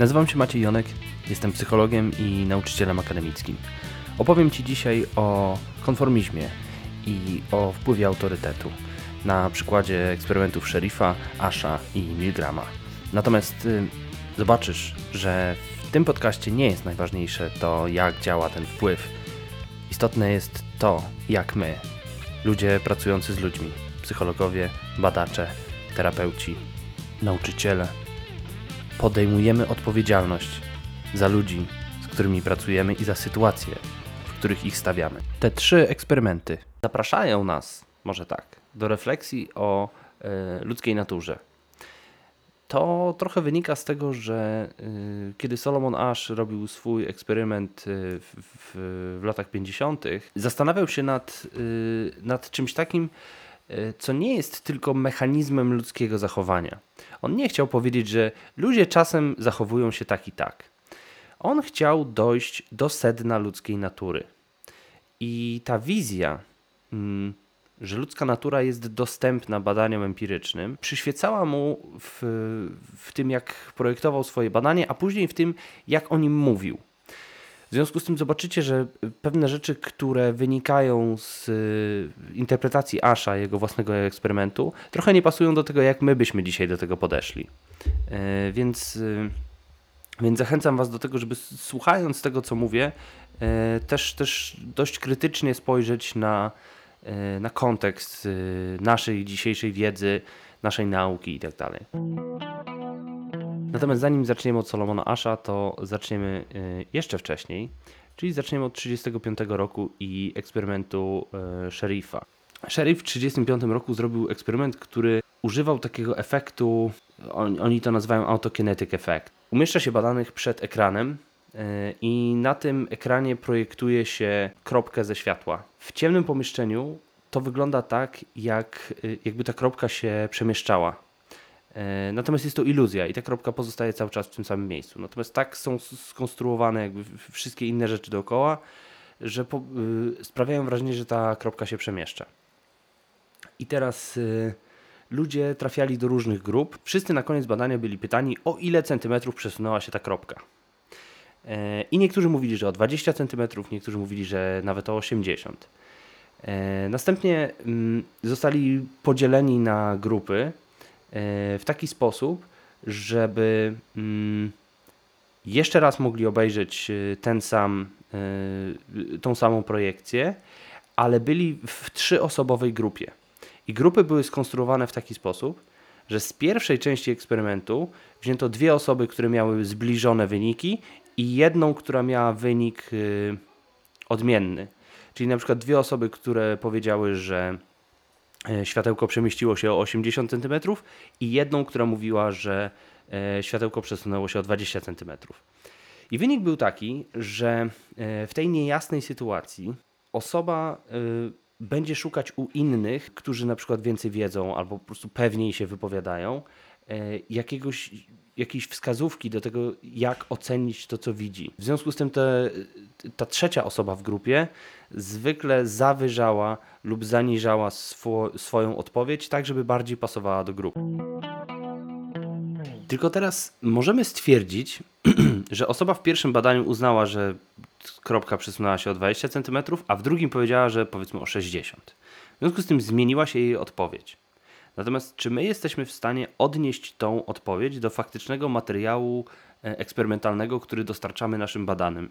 Nazywam się Maciej Jonek, jestem psychologiem i nauczycielem akademickim. Opowiem Ci dzisiaj o konformizmie i o wpływie autorytetu na przykładzie eksperymentów Sheriffa, Asha i Milgrama. Natomiast y, zobaczysz, że w tym podcaście nie jest najważniejsze to, jak działa ten wpływ. Istotne jest to, jak my, ludzie pracujący z ludźmi, psychologowie, badacze, terapeuci, nauczyciele, podejmujemy odpowiedzialność za ludzi, z którymi pracujemy i za sytuacje, w których ich stawiamy. Te trzy eksperymenty zapraszają nas, może tak, do refleksji o y, ludzkiej naturze. To trochę wynika z tego, że y, kiedy Solomon Ash robił swój eksperyment y, w, w, latach 50., zastanawiał się nad, nad czymś takim, co nie jest tylko mechanizmem ludzkiego zachowania. On nie chciał powiedzieć, że ludzie czasem zachowują się tak i tak. On chciał dojść do sedna ludzkiej natury. I ta wizja, mm, że ludzka natura jest dostępna badaniom empirycznym, przyświecała mu w, w tym, jak projektował swoje badanie, a później w tym, jak o nim mówił. W związku z tym zobaczycie, że pewne rzeczy, które wynikają z y, interpretacji Asha, jego własnego eksperymentu, trochę nie pasują do tego, jak my byśmy dzisiaj do tego podeszli. E, więc, y, więc zachęcam Was do tego, żeby słuchając tego, co mówię, e, też, też dość krytycznie spojrzeć na, e, na kontekst y, naszej dzisiejszej wiedzy, naszej nauki itd. Natomiast zanim zaczniemy od Solomona Asha, to zaczniemy y, jeszcze wcześniej, czyli zaczniemy od 1935 roku i eksperymentu y, Sheriffa. Sheriff w 1935 roku zrobił eksperyment, który używał takiego efektu, oni to nazywają autokinetic effect. Umieszcza się badanych przed ekranem y, i na tym ekranie projektuje się kropkę ze światła. W ciemnym pomieszczeniu to wygląda tak, jak, jakby ta kropka się przemieszczała E, natomiast jest to iluzja i ta kropka pozostaje cały czas w tym samym miejscu. Natomiast tak są skonstruowane jakby wszystkie inne rzeczy dookoła, że po, y, sprawiają wrażenie, że ta kropka się przemieszcza. I teraz y, ludzie trafiali do różnych grup. Wszyscy na koniec badania byli pytani, o ile centymetrów przesunęła się ta kropka. E, I niektórzy mówili, że o 20 centymetrów, niektórzy mówili, że nawet o 80. E, następnie mm, zostali podzieleni na grupy E, w taki sposób, żeby mm, jeszcze raz mogli obejrzeć e, ten sam, e, tą samą projekcję, ale byli w trzyosobowej grupie. I grupy były skonstruowane w taki sposób, że z pierwszej części eksperymentu wzięto dwie osoby, które miały zbliżone wyniki i jedną, która miała wynik odmienny. Czyli na przykład dwie osoby, które powiedziały, że E, światełko przemieściło się o 80 cm i jedną, która mówiła, że e, światełko przesunęło się o 20 cm. I wynik był taki, że e, w tej niejasnej sytuacji osoba będzie szukać u innych, którzy na przykład więcej wiedzą albo po prostu pewniej się wypowiadają, jakiegoś, jakiejś wskazówki do tego, jak ocenić to, co widzi. W związku z tym te, ta trzecia osoba w grupie zwykle zawyżała lub zaniżała swo swoją odpowiedź, tak żeby bardziej pasowała do grupy. Tylko teraz możemy stwierdzić, że osoba w pierwszym badaniu uznała, że kropka przesunęła się o 20 cm, a w drugim powiedziała, że powiedzmy o 60. W związku z tym zmieniła się jej odpowiedź. Natomiast czy my jesteśmy w stanie odnieść tą odpowiedź do faktycznego materiału e, eksperymentalnego, który dostarczamy naszym badanym?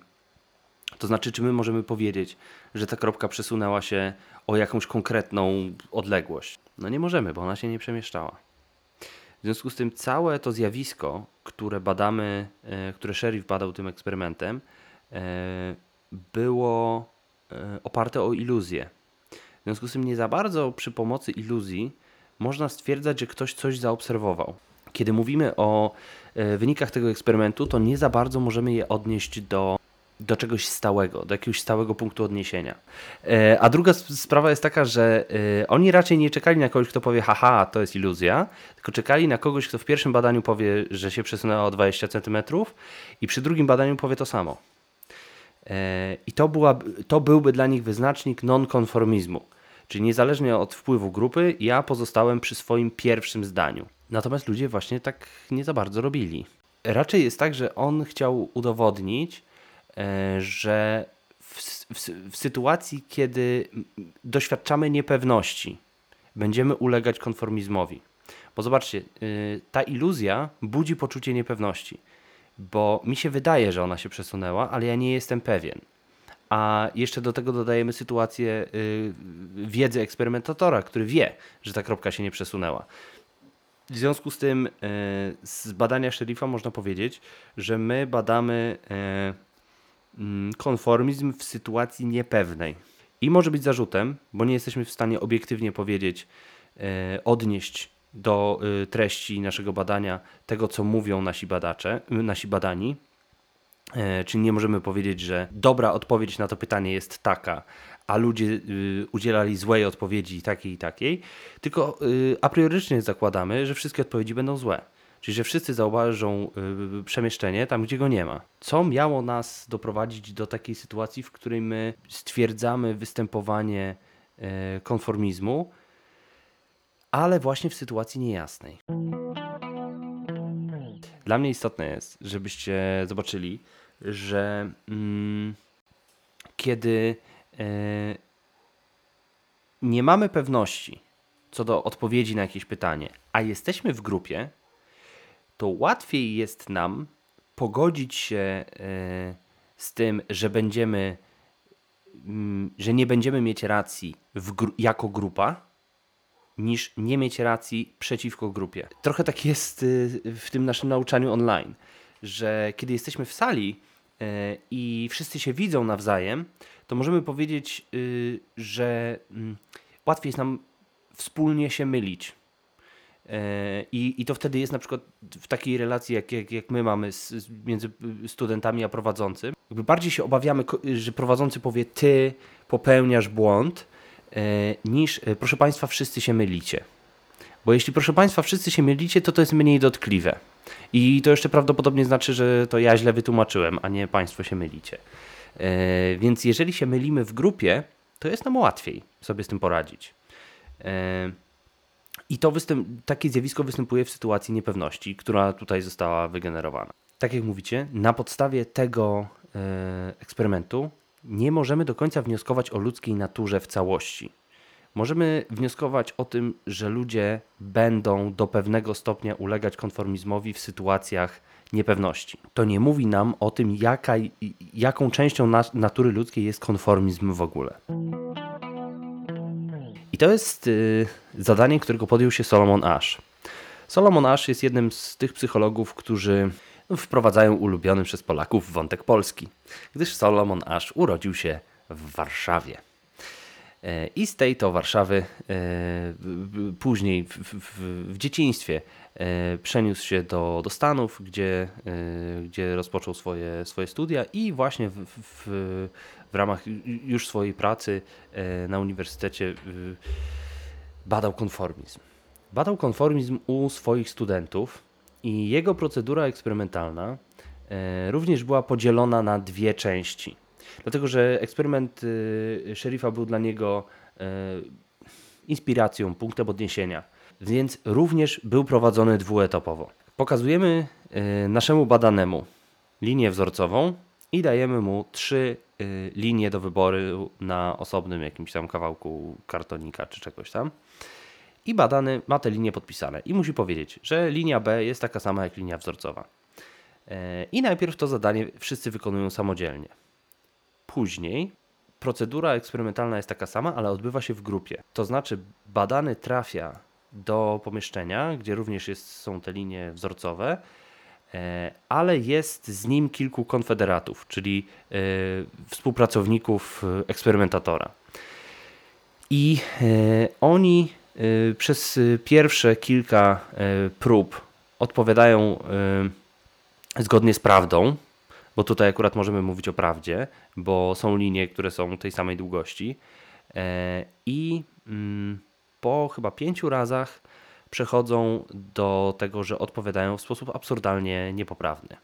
To znaczy, czy my możemy powiedzieć, że ta kropka przesunęła się o jakąś konkretną odległość? No nie możemy, bo ona się nie przemieszczała. W związku z tym całe to zjawisko, które badamy, e, które Sheriff badał tym eksperymentem, e, było oparte o iluzję. W związku z tym nie za bardzo przy pomocy iluzji można stwierdzać, że ktoś coś zaobserwował. Kiedy mówimy o e, wynikach tego eksperymentu, to nie za bardzo możemy je odnieść do, do czegoś stałego, do jakiegoś stałego punktu odniesienia. E, a druga sprawa jest taka, że e, oni raczej nie czekali na kogoś, kto powie, haha, to jest iluzja, tylko czekali na kogoś, kto w pierwszym badaniu powie, że się przesunęło o 20 cm i przy drugim badaniu powie to samo. I to, to byłby dla nich wyznacznik nonkonformizmu. Czyli niezależnie od wpływu grupy, ja pozostałem przy swoim pierwszym zdaniu. Natomiast ludzie właśnie tak nie za bardzo robili. raczej jest tak, że on chciał udowodnić, e, że w, w, w sytuacji, kiedy doświadczamy niepewności, będziemy ulegać konformizmowi. Bo zobaczcie, y, ta iluzja budzi poczucie niepewności, bo mi się wydaje, że ona się przesunęła, ale ja nie jestem pewien. A jeszcze do tego dodajemy sytuację y, wiedzy eksperymentatora, który wie, że ta kropka się nie przesunęła. W związku z tym, y, z badania szeryfa można powiedzieć, że my badamy mm, konformizm w sytuacji niepewnej. I może być zarzutem, bo nie jesteśmy w stanie obiektywnie powiedzieć, odnieść do y, treści naszego badania tego, co mówią nasi badacze, y, nasi badani. E, czyli nie możemy powiedzieć, że dobra odpowiedź na to pytanie jest taka, a ludzie y, udzielali złej odpowiedzi takiej i takiej, tylko a priorycznie zakładamy, że wszystkie odpowiedzi będą złe. Czyli, że wszyscy zauważą przemieszczenie tam, gdzie go nie ma. Co miało nas doprowadzić do takiej sytuacji, w której my stwierdzamy występowanie e, konformizmu, ale właśnie w sytuacji niejasnej. Dla mnie istotne jest, żebyście zobaczyli, że mm, kiedy e, nie mamy pewności co do odpowiedzi na jakieś pytanie, a jesteśmy w grupie, to łatwiej jest nam pogodzić się e, z tym, że będziemy, mm, że nie będziemy mieć racji gru jako grupa, niż nie mieć racji przeciwko grupie. Trochę tak jest y, w tym naszym nauczaniu online, że kiedy jesteśmy w sali i wszyscy się widzą nawzajem, to możemy powiedzieć, y, że mm, łatwiej jest nam wspólnie się mylić. I, I to wtedy jest na przykład w takiej relacji, jak, jak, jak my mamy z, między studentami a prowadzącym. Jakby bardziej się obawiamy, że prowadzący powie: Ty popełniasz błąd, E, niż e, proszę Państwa, wszyscy się mylicie. Bo jeśli proszę Państwa, wszyscy się mylicie, to to jest mniej dotkliwe. I to jeszcze prawdopodobnie znaczy, że to ja źle wytłumaczyłem, a nie Państwo się mylicie. E, więc jeżeli się mylimy w grupie, to jest nam łatwiej sobie z tym poradzić. I to takie zjawisko występuje w sytuacji niepewności, która tutaj została wygenerowana. Tak jak mówicie, na podstawie tego eksperymentu nie możemy do końca wnioskować o ludzkiej naturze w całości. Możemy wnioskować o tym, że ludzie będą do pewnego stopnia ulegać konformizmowi w sytuacjach niepewności. To nie mówi nam o tym, jaka, jaką częścią natury ludzkiej jest konformizm w ogóle. I to jest y, zadanie, którego podjął się Solomon Ash. Solomon Ash jest jednym z tych psychologów, którzy wprowadzają ulubiony przez Polaków wątek polski, gdyż Solomon Ash urodził się w Warszawie. E, I z tej to Warszawy e, później w, w, w dzieciństwie e, przeniósł się do, do Stanów, gdzie, gdzie rozpoczął swoje, swoje studia i właśnie w, w, w ramach już swojej pracy na uniwersytecie badał konformizm. Badał konformizm u swoich studentów, i jego procedura eksperymentalna e, również była podzielona na dwie części. Dlatego, że eksperyment e, szeryfa był dla niego e, inspiracją, punktem odniesienia, więc również był prowadzony dwuetapowo. Pokazujemy naszemu badanemu linię wzorcową i dajemy mu trzy linie do wyboru na osobnym jakimś tam kawałku kartonika czy czegoś tam i badany ma te linie podpisane i musi powiedzieć, że linia B jest taka sama jak linia wzorcowa. E, I najpierw to zadanie wszyscy wykonują samodzielnie. Później procedura eksperymentalna jest taka sama, ale odbywa się w grupie. To znaczy, badany trafia do pomieszczenia, gdzie również jest, są te linie wzorcowe, e, ale jest z nim kilku konfederatów, czyli e, współpracowników eksperymentatora. I oni przez pierwsze kilka prób odpowiadają zgodnie z prawdą, bo tutaj akurat możemy mówić o prawdzie, bo są linie, które są tej samej długości. E, I mm, po chyba pięciu razach przechodzą do tego, że odpowiadają w sposób absurdalnie niepoprawny.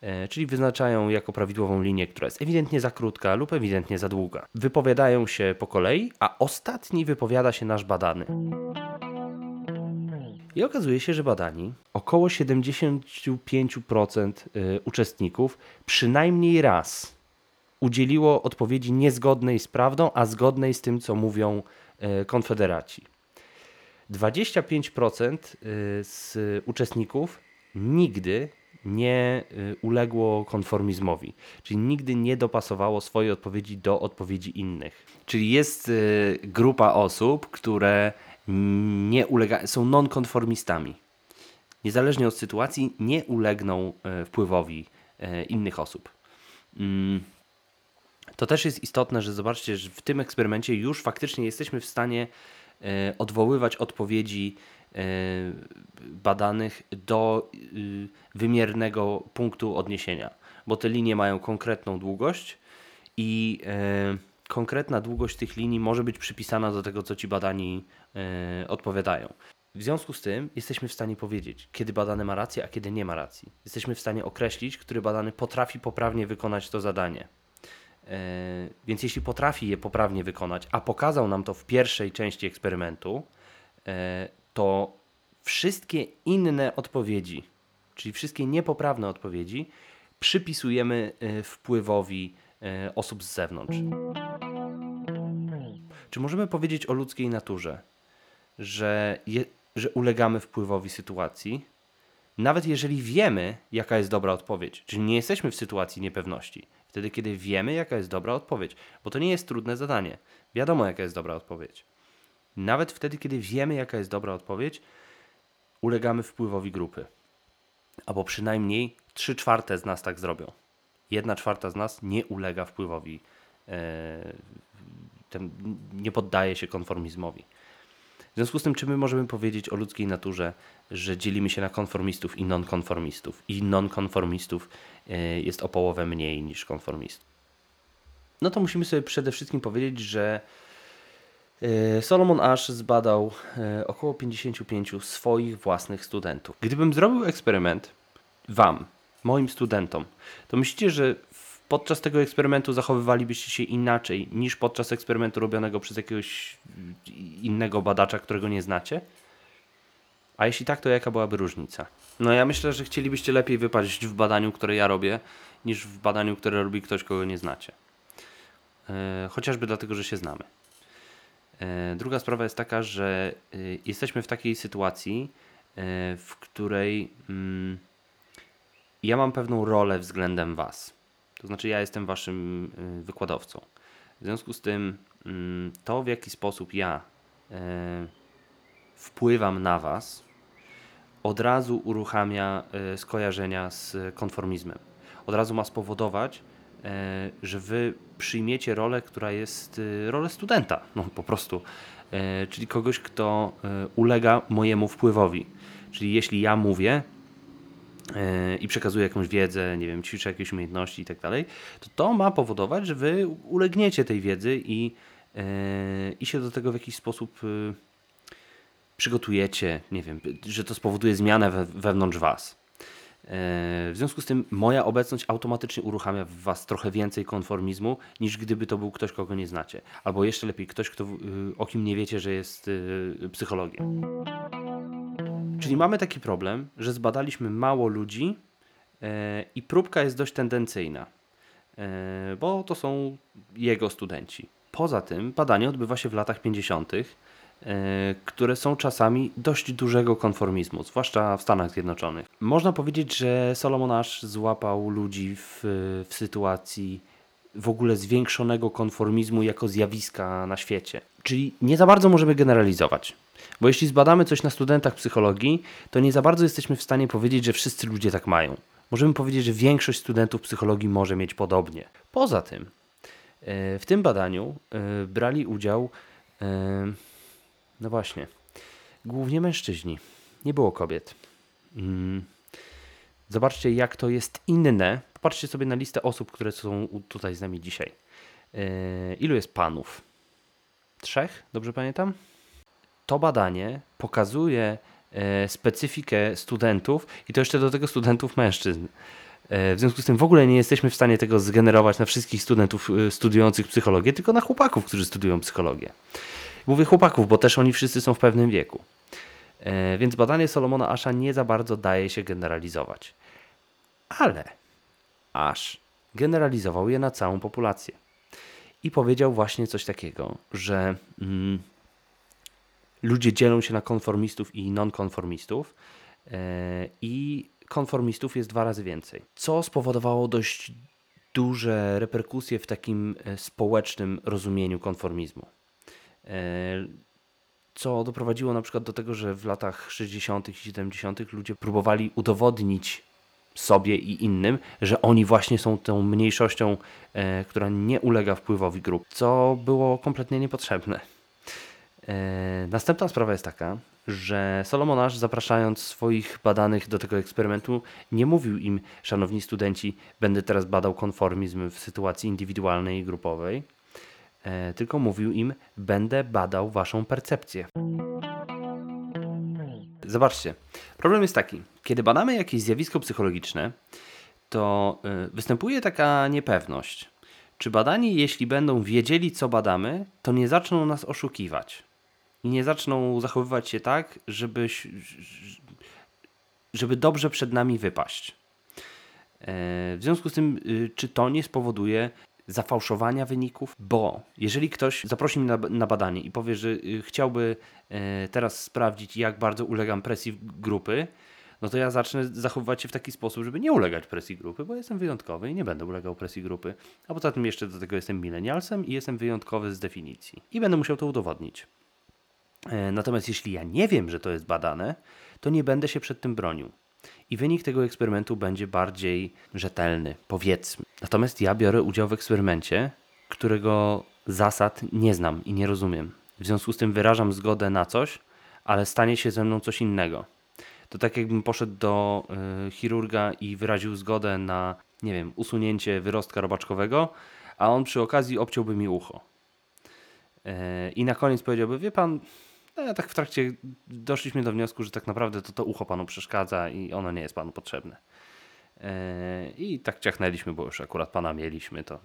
E, czyli wyznaczają jako prawidłową linię, która jest ewidentnie za krótka lub ewidentnie za długa. Wypowiadają się po kolei, a ostatni wypowiada się nasz badany. I okazuje się, że badani około 75% y, uczestników przynajmniej raz udzieliło odpowiedzi niezgodnej z prawdą, a zgodnej z tym, co mówią y, konfederaci. 25% y, z uczestników nigdy nie uległo konformizmowi, czyli nigdy nie dopasowało swojej odpowiedzi do odpowiedzi innych. Czyli jest grupa osób, które nie ulega, są nonkonformistami. Niezależnie od sytuacji, nie ulegną e, wpływowi e, innych osób. Mm. To też jest istotne, że zobaczcie, że w tym eksperymencie już faktycznie jesteśmy w stanie e, odwoływać odpowiedzi badanych do wymiernego punktu odniesienia, bo te linie mają konkretną długość i konkretna długość tych linii może być przypisana do tego, co ci badani e, odpowiadają. W związku z tym jesteśmy w stanie powiedzieć, kiedy badany ma rację, a kiedy nie ma racji. Jesteśmy w stanie określić, który badany potrafi poprawnie wykonać to zadanie. E, więc jeśli potrafi je poprawnie wykonać, a pokazał nam to w pierwszej części eksperymentu, e, to wszystkie inne odpowiedzi, czyli wszystkie niepoprawne odpowiedzi, przypisujemy wpływowi osób z zewnątrz. Czy możemy powiedzieć o ludzkiej naturze, że, je, że ulegamy wpływowi sytuacji, nawet jeżeli wiemy, jaka jest dobra odpowiedź, czyli nie jesteśmy w sytuacji niepewności, wtedy kiedy wiemy, jaka jest dobra odpowiedź, bo to nie jest trudne zadanie. Wiadomo, jaka jest dobra odpowiedź. Nawet wtedy, kiedy wiemy, jaka jest dobra odpowiedź, ulegamy wpływowi grupy. Albo przynajmniej 3 czwarte z nas tak zrobią. Jedna czwarta z nas nie ulega wpływowi e, nie poddaje się konformizmowi. W związku z tym, czy my możemy powiedzieć o ludzkiej naturze, że dzielimy się na konformistów i nonkonformistów, i nonkonformistów e, jest o połowę mniej niż konformistów? No to musimy sobie przede wszystkim powiedzieć, że e, Solomon Ash zbadał około 55 swoich własnych studentów. Gdybym zrobił eksperyment Wam, moim studentom, to myślicie, że podczas tego eksperymentu zachowywalibyście się inaczej niż podczas eksperymentu robionego przez jakiegoś innego badacza, którego nie znacie? A jeśli tak, to jaka byłaby różnica? No ja myślę, że chcielibyście lepiej wypaść w badaniu, które ja robię, niż w badaniu, które robi ktoś, kogo nie znacie. E, chociażby dlatego, że się znamy. E, druga sprawa jest taka, że e, jesteśmy w takiej sytuacji, w której mm, ja mam pewną rolę względem Was. To znaczy, ja jestem waszym y, wykładowcą. W związku z tym, mm, to w jaki sposób ja e, wpływam na was, od razu uruchamia e, skojarzenia z konformizmem. Od razu ma spowodować, że wy przyjmiecie rolę, która jest rolę studenta, no po prostu, czyli kogoś, kto ulega mojemu wpływowi. Czyli jeśli ja mówię, i przekazuje jakąś wiedzę, nie wiem, ćwiczy jakieś umiejętności i tak dalej, to to ma powodować, że wy ulegniecie tej wiedzy i, e, i się do tego w jakiś sposób e, przygotujecie, nie wiem, że to spowoduje zmianę we, wewnątrz was. E, w związku z tym moja obecność automatycznie uruchamia w was trochę więcej konformizmu, niż gdyby to był ktoś, kogo nie znacie. Albo jeszcze lepiej, ktoś, kto, o kim nie wiecie, że jest psychologiem. Czyli mamy taki problem, że zbadaliśmy mało ludzi e, i próbka jest dość tendencyjna, e, bo to są jego studenci. Poza tym badanie odbywa się w latach 50., e, które są czasami dość dużego konformizmu, zwłaszcza w Stanach Zjednoczonych. Można powiedzieć, że Solomon Ash złapał ludzi w, w sytuacji w ogóle zwiększonego konformizmu jako zjawiska na świecie. Czyli nie za bardzo możemy generalizować. Bo jeśli zbadamy coś na studentach psychologii, to nie za bardzo jesteśmy w stanie powiedzieć, że wszyscy ludzie tak mają. Możemy powiedzieć, że większość studentów psychologii może mieć podobnie. Poza tym, e, w tym badaniu e, brali udział, e, no właśnie, głównie mężczyźni. Nie było kobiet. Mm. Zobaczcie, jak to jest inne. Popatrzcie sobie na listę osób, które są tutaj z nami dzisiaj. Ilu jest panów? Trzech, dobrze pamiętam? to badanie pokazuje e, specyfikę studentów i to jeszcze do tego studentów mężczyzn. E, w związku z tym w ogóle nie jesteśmy w stanie tego zgenerować na wszystkich studentów e, studiujących psychologię, tylko na chłopaków, którzy studiują psychologię. Mówię chłopaków, bo też oni wszyscy są w pewnym wieku. Więc badanie Solomona Asha nie za bardzo daje się generalizować. Ale Ash generalizował je na całą populację. I powiedział właśnie coś takiego, że mm, ludzie dzielą się na konformistów i nonkonformistów e, i konformistów jest dwa razy więcej. Co spowodowało dość duże reperkusje w takim e, społecznym rozumieniu konformizmu. E, co doprowadziło na przykład do tego, że w latach 60. i 70. ludzie próbowali udowodnić sobie i innym, że oni właśnie są tą mniejszością, e, która nie ulega wpływowi grup, co było kompletnie niepotrzebne. Następna sprawa jest taka, że Solomon zapraszając swoich badanych do tego eksperymentu, nie mówił im, szanowni studenci, będę teraz badał konformizm w sytuacji indywidualnej i grupowej, e, tylko mówił im, będę badał waszą percepcję. Zobaczcie, problem jest taki, kiedy badamy jakieś zjawisko psychologiczne, to e, występuje taka niepewność. Czy badani, jeśli będą wiedzieli, co badamy, to nie zaczną nas oszukiwać i nie zaczną zachowywać się tak, żeby, żeby dobrze przed nami wypaść. E, w związku z tym, y, czy to nie spowoduje zafałszowania wyników? Bo jeżeli ktoś zaprosi mnie na, na badanie i powie, że y, chciałby e, teraz sprawdzić, jak bardzo ulegam presji grupy, no to ja zacznę zachowywać się w taki sposób, żeby nie ulegać presji grupy, bo jestem wyjątkowy i nie będę ulegał presji grupy. A poza tym jeszcze do tego jestem milenialsem i jestem wyjątkowy z definicji. I będę musiał to udowodnić. E, natomiast jeśli ja nie wiem, że to jest badane, to nie będę się przed tym bronił. I wynik tego eksperymentu będzie bardziej rzetelny, powiedzmy. Natomiast ja biorę udział w eksperymencie, którego zasad nie znam i nie rozumiem. W związku z tym wyrażam zgodę na coś, ale stanie się ze mną coś innego. To tak jakbym poszedł do y, chirurga i wyraził zgodę na, nie wiem, usunięcie wyrostka robaczkowego, a on przy okazji obciąłby mi ucho. Y, I na koniec powiedziałby, wie pan, no, tak w trakcie doszliśmy do wniosku, że tak naprawdę to to ucho panu przeszkadza i ono nie jest panu potrzebne. E, I tak ciachnęliśmy, bo już akurat pana mieliśmy, to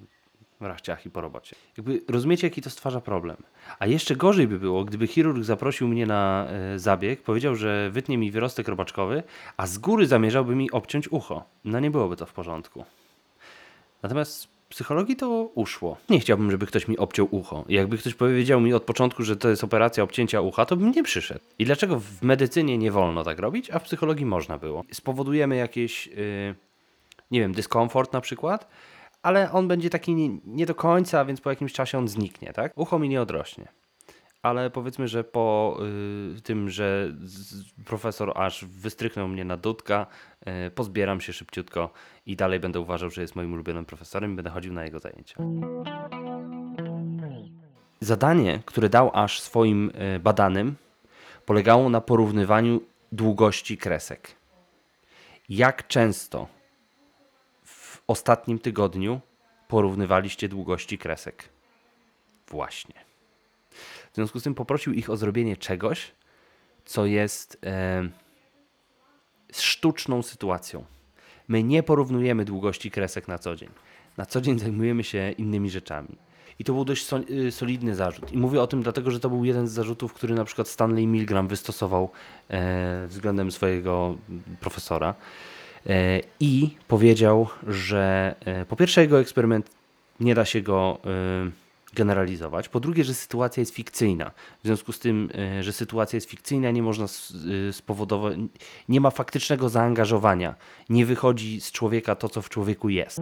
w ciach i po robocie. Jakby rozumiecie, jaki to stwarza problem. A jeszcze gorzej by było, gdyby chirurg zaprosił mnie na e, zabieg, powiedział, że wytnie mi wyrostek robaczkowy, a z góry zamierzałby mi obciąć ucho. No nie byłoby to w porządku. Natomiast psychologii to uszło. Nie chciałbym, żeby ktoś mi obciął ucho. Jakby ktoś powiedział mi od początku, że to jest operacja obcięcia ucha, to bym nie przyszedł. I dlaczego w medycynie nie wolno tak robić, a w psychologii można było? Spowodujemy jakieś, yy, nie wiem, dyskomfort na przykład, ale on będzie taki nie, nie do końca, więc po jakimś czasie on zniknie, tak? Ucho mi nie odrośnie ale powiedzmy, że po y, tym, że profesor aż wystrychnął mnie na dudka, y, pozbieram się szybciutko i dalej będę uważał, że jest moim ulubionym profesorem i będę chodził na jego zajęcia. Zadanie, które dał aż swoim y, badanym, polegało na porównywaniu długości kresek. Jak często w ostatnim tygodniu porównywaliście długości kresek? Właśnie. W związku z tym poprosił ich o zrobienie czegoś, co jest e, sztuczną sytuacją. My nie porównujemy długości kresek na co dzień. Na co dzień zajmujemy się innymi rzeczami. I to był dość y, solidny zarzut. I mówię o tym dlatego, że to był jeden z zarzutów, który na przykład Stanley Milgram wystosował e, względem swojego profesora. E, I powiedział, że e, po pierwsze jego eksperyment nie da się go generalizować. Po drugie, że sytuacja jest fikcyjna. W związku z tym, e, że sytuacja jest fikcyjna, nie można e, spowodować, nie ma faktycznego zaangażowania. Nie wychodzi z człowieka to, co w człowieku jest.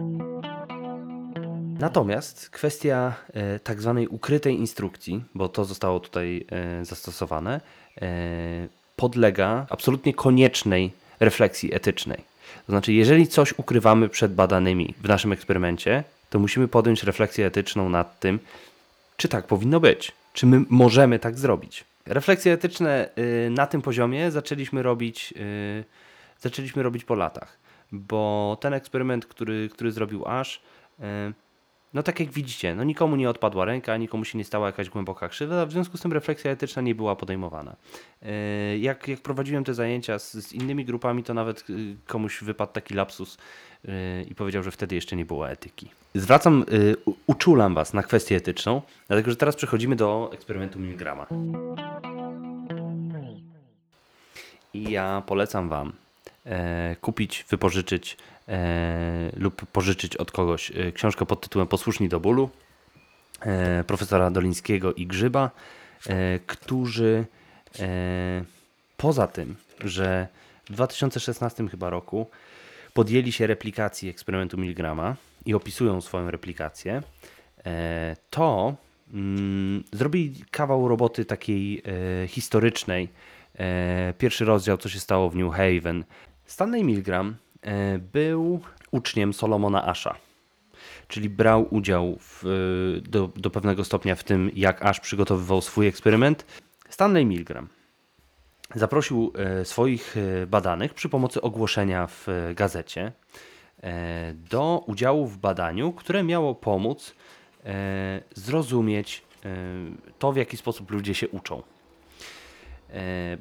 Natomiast kwestia e, tak zwanej ukrytej instrukcji, bo to zostało tutaj zastosowane, podlega absolutnie koniecznej refleksji etycznej. To znaczy, jeżeli coś ukrywamy przed badanymi w naszym eksperymencie, to musimy podjąć refleksję etyczną nad tym, czy tak powinno być, czy my możemy tak zrobić. Refleksje etyczne y, na tym poziomie zaczęliśmy robić, y, zaczęliśmy robić po latach, bo ten eksperyment, który, który zrobił Ash, y, no tak jak widzicie, no nikomu nie odpadła ręka, nikomu się nie stała jakaś głęboka krzywda, w związku z tym refleksja etyczna nie była podejmowana. E, jak, jak prowadziłem te zajęcia z, z innymi grupami, to nawet y, komuś wypadł taki lapsus y, i powiedział, że wtedy jeszcze nie było etyki. Zwracam, y, uczulam Was na kwestię etyczną, dlatego że teraz przechodzimy do eksperymentu Milgrama. I ja polecam Wam kupić, wypożyczyć e, lub pożyczyć od kogoś e, książkę pod tytułem Posłuszni do bólu e, profesora Dolińskiego i Grzyba, e, którzy e, poza tym, że w 2016 chyba roku podjęli się replikacji eksperymentu Milgrama i opisują swoją replikację, e, to mm, zrobili kawał roboty takiej e, historycznej. E, pierwszy rozdział, co się stało w New Haven. Stanley Milgram e, był uczniem Solomona Asha, czyli brał udział w, e, do, do pewnego stopnia w tym, jak Ash przygotowywał swój eksperyment. Stanley Milgram zaprosił e, swoich badanych przy pomocy ogłoszenia w gazecie do udziału w badaniu, które miało pomóc zrozumieć to, w jaki sposób ludzie się uczą.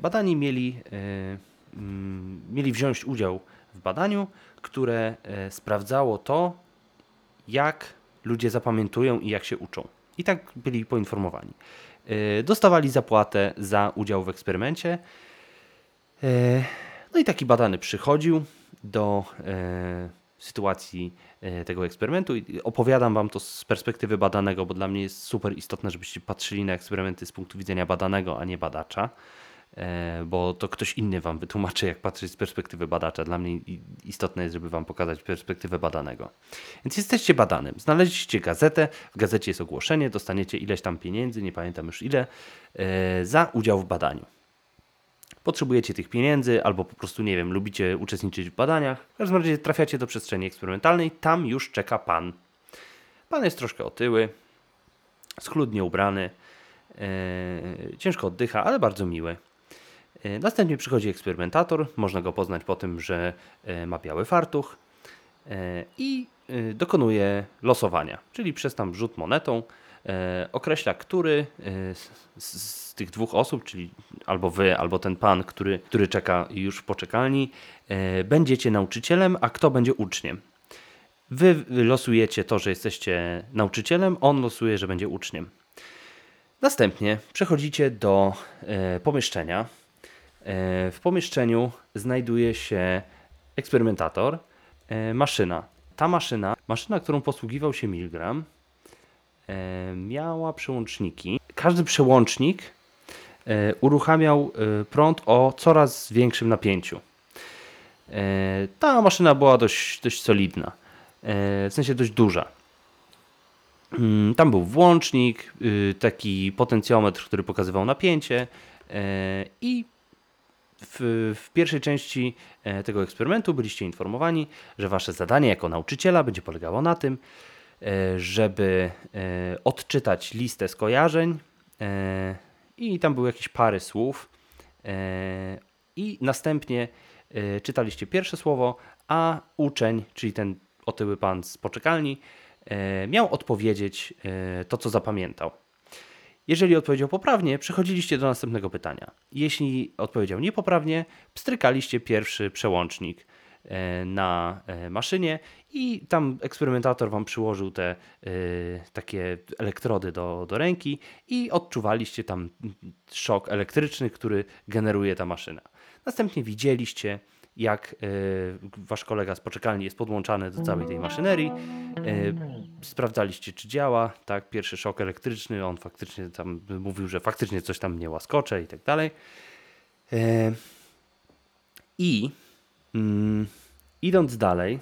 Badani mieli, mieli wziąć udział w badaniu, które e, sprawdzało to, jak ludzie zapamiętują i jak się uczą. I tak byli poinformowani. E, Dostawali zapłatę za udział w eksperymencie. E, No i taki badany przychodził do sytuacji tego eksperymentu i opowiadam wam to z perspektywy badanego, bo dla mnie jest super istotne, żebyście patrzyli na eksperymenty z punktu widzenia badanego, a nie badacza, bo to ktoś inny wam wytłumaczy, jak patrzeć z perspektywy badacza. Dla mnie istotne jest, żeby wam pokazać perspektywę badanego. Więc jesteście badanym. Znaleźliście gazetę, w gazecie jest ogłoszenie, dostaniecie ileś tam pieniędzy, nie pamiętam już ile, e, za udział w badaniu potrzebujecie tych pieniędzy, albo po prostu, nie wiem, lubicie uczestniczyć w badaniach. W każdym razie trafiacie do przestrzeni eksperymentalnej, tam już czeka pan. Pan jest troszkę otyły, schludnie ubrany, e, ciężko oddycha, ale bardzo miły. E, następnie przychodzi eksperymentator, można go poznać po tym, że e, ma biały fartuch e, i dokonuje losowania, czyli przez tam rzut monetą określa, który z, tych dwóch osób, czyli albo wy, albo ten pan, który, który czeka już w poczekalni, będziecie nauczycielem, a kto będzie uczniem. Wy losujecie to, że jesteście nauczycielem, on losuje, że będzie uczniem. Następnie przechodzicie do pomieszczenia. E, w pomieszczeniu znajduje się eksperymentator, e, maszyna. Ta maszyna, maszyna, którą posługiwał się Milgram, e, miała przełączniki. Każdy przełącznik uruchamiał prąd o coraz większym napięciu. Ta maszyna była dość, dość solidna, w sensie dość duża. Mm, Tam był włącznik, y, taki potencjometr, który pokazywał napięcie i w, w pierwszej części e, tego eksperymentu byliście informowani, że wasze zadanie jako nauczyciela będzie polegało na tym, e, żeby e, odczytać listę skojarzeń i tam były jakieś pary słów i następnie czytaliście pierwsze słowo, a uczeń, czyli ten otyły pan z poczekalni, miał odpowiedzieć to, co zapamiętał. Jeżeli odpowiedział poprawnie, przechodziliście do następnego pytania. Jeśli odpowiedział niepoprawnie, pstrykaliście pierwszy przełącznik e, na e, maszynie i tam eksperymentator wam przyłożył te e, takie elektrody do, do ręki i odczuwaliście tam szok elektryczny, który generuje ta maszyna. Następnie widzieliście, jak e, wasz kolega z poczekalni jest podłączany do całej tej maszynerii. E, sprawdzaliście, czy działa. Tak, pierwszy szok elektryczny, on faktycznie tam mówił, że faktycznie coś tam mnie łaskocze i tak dalej. E, I mm, idąc dalej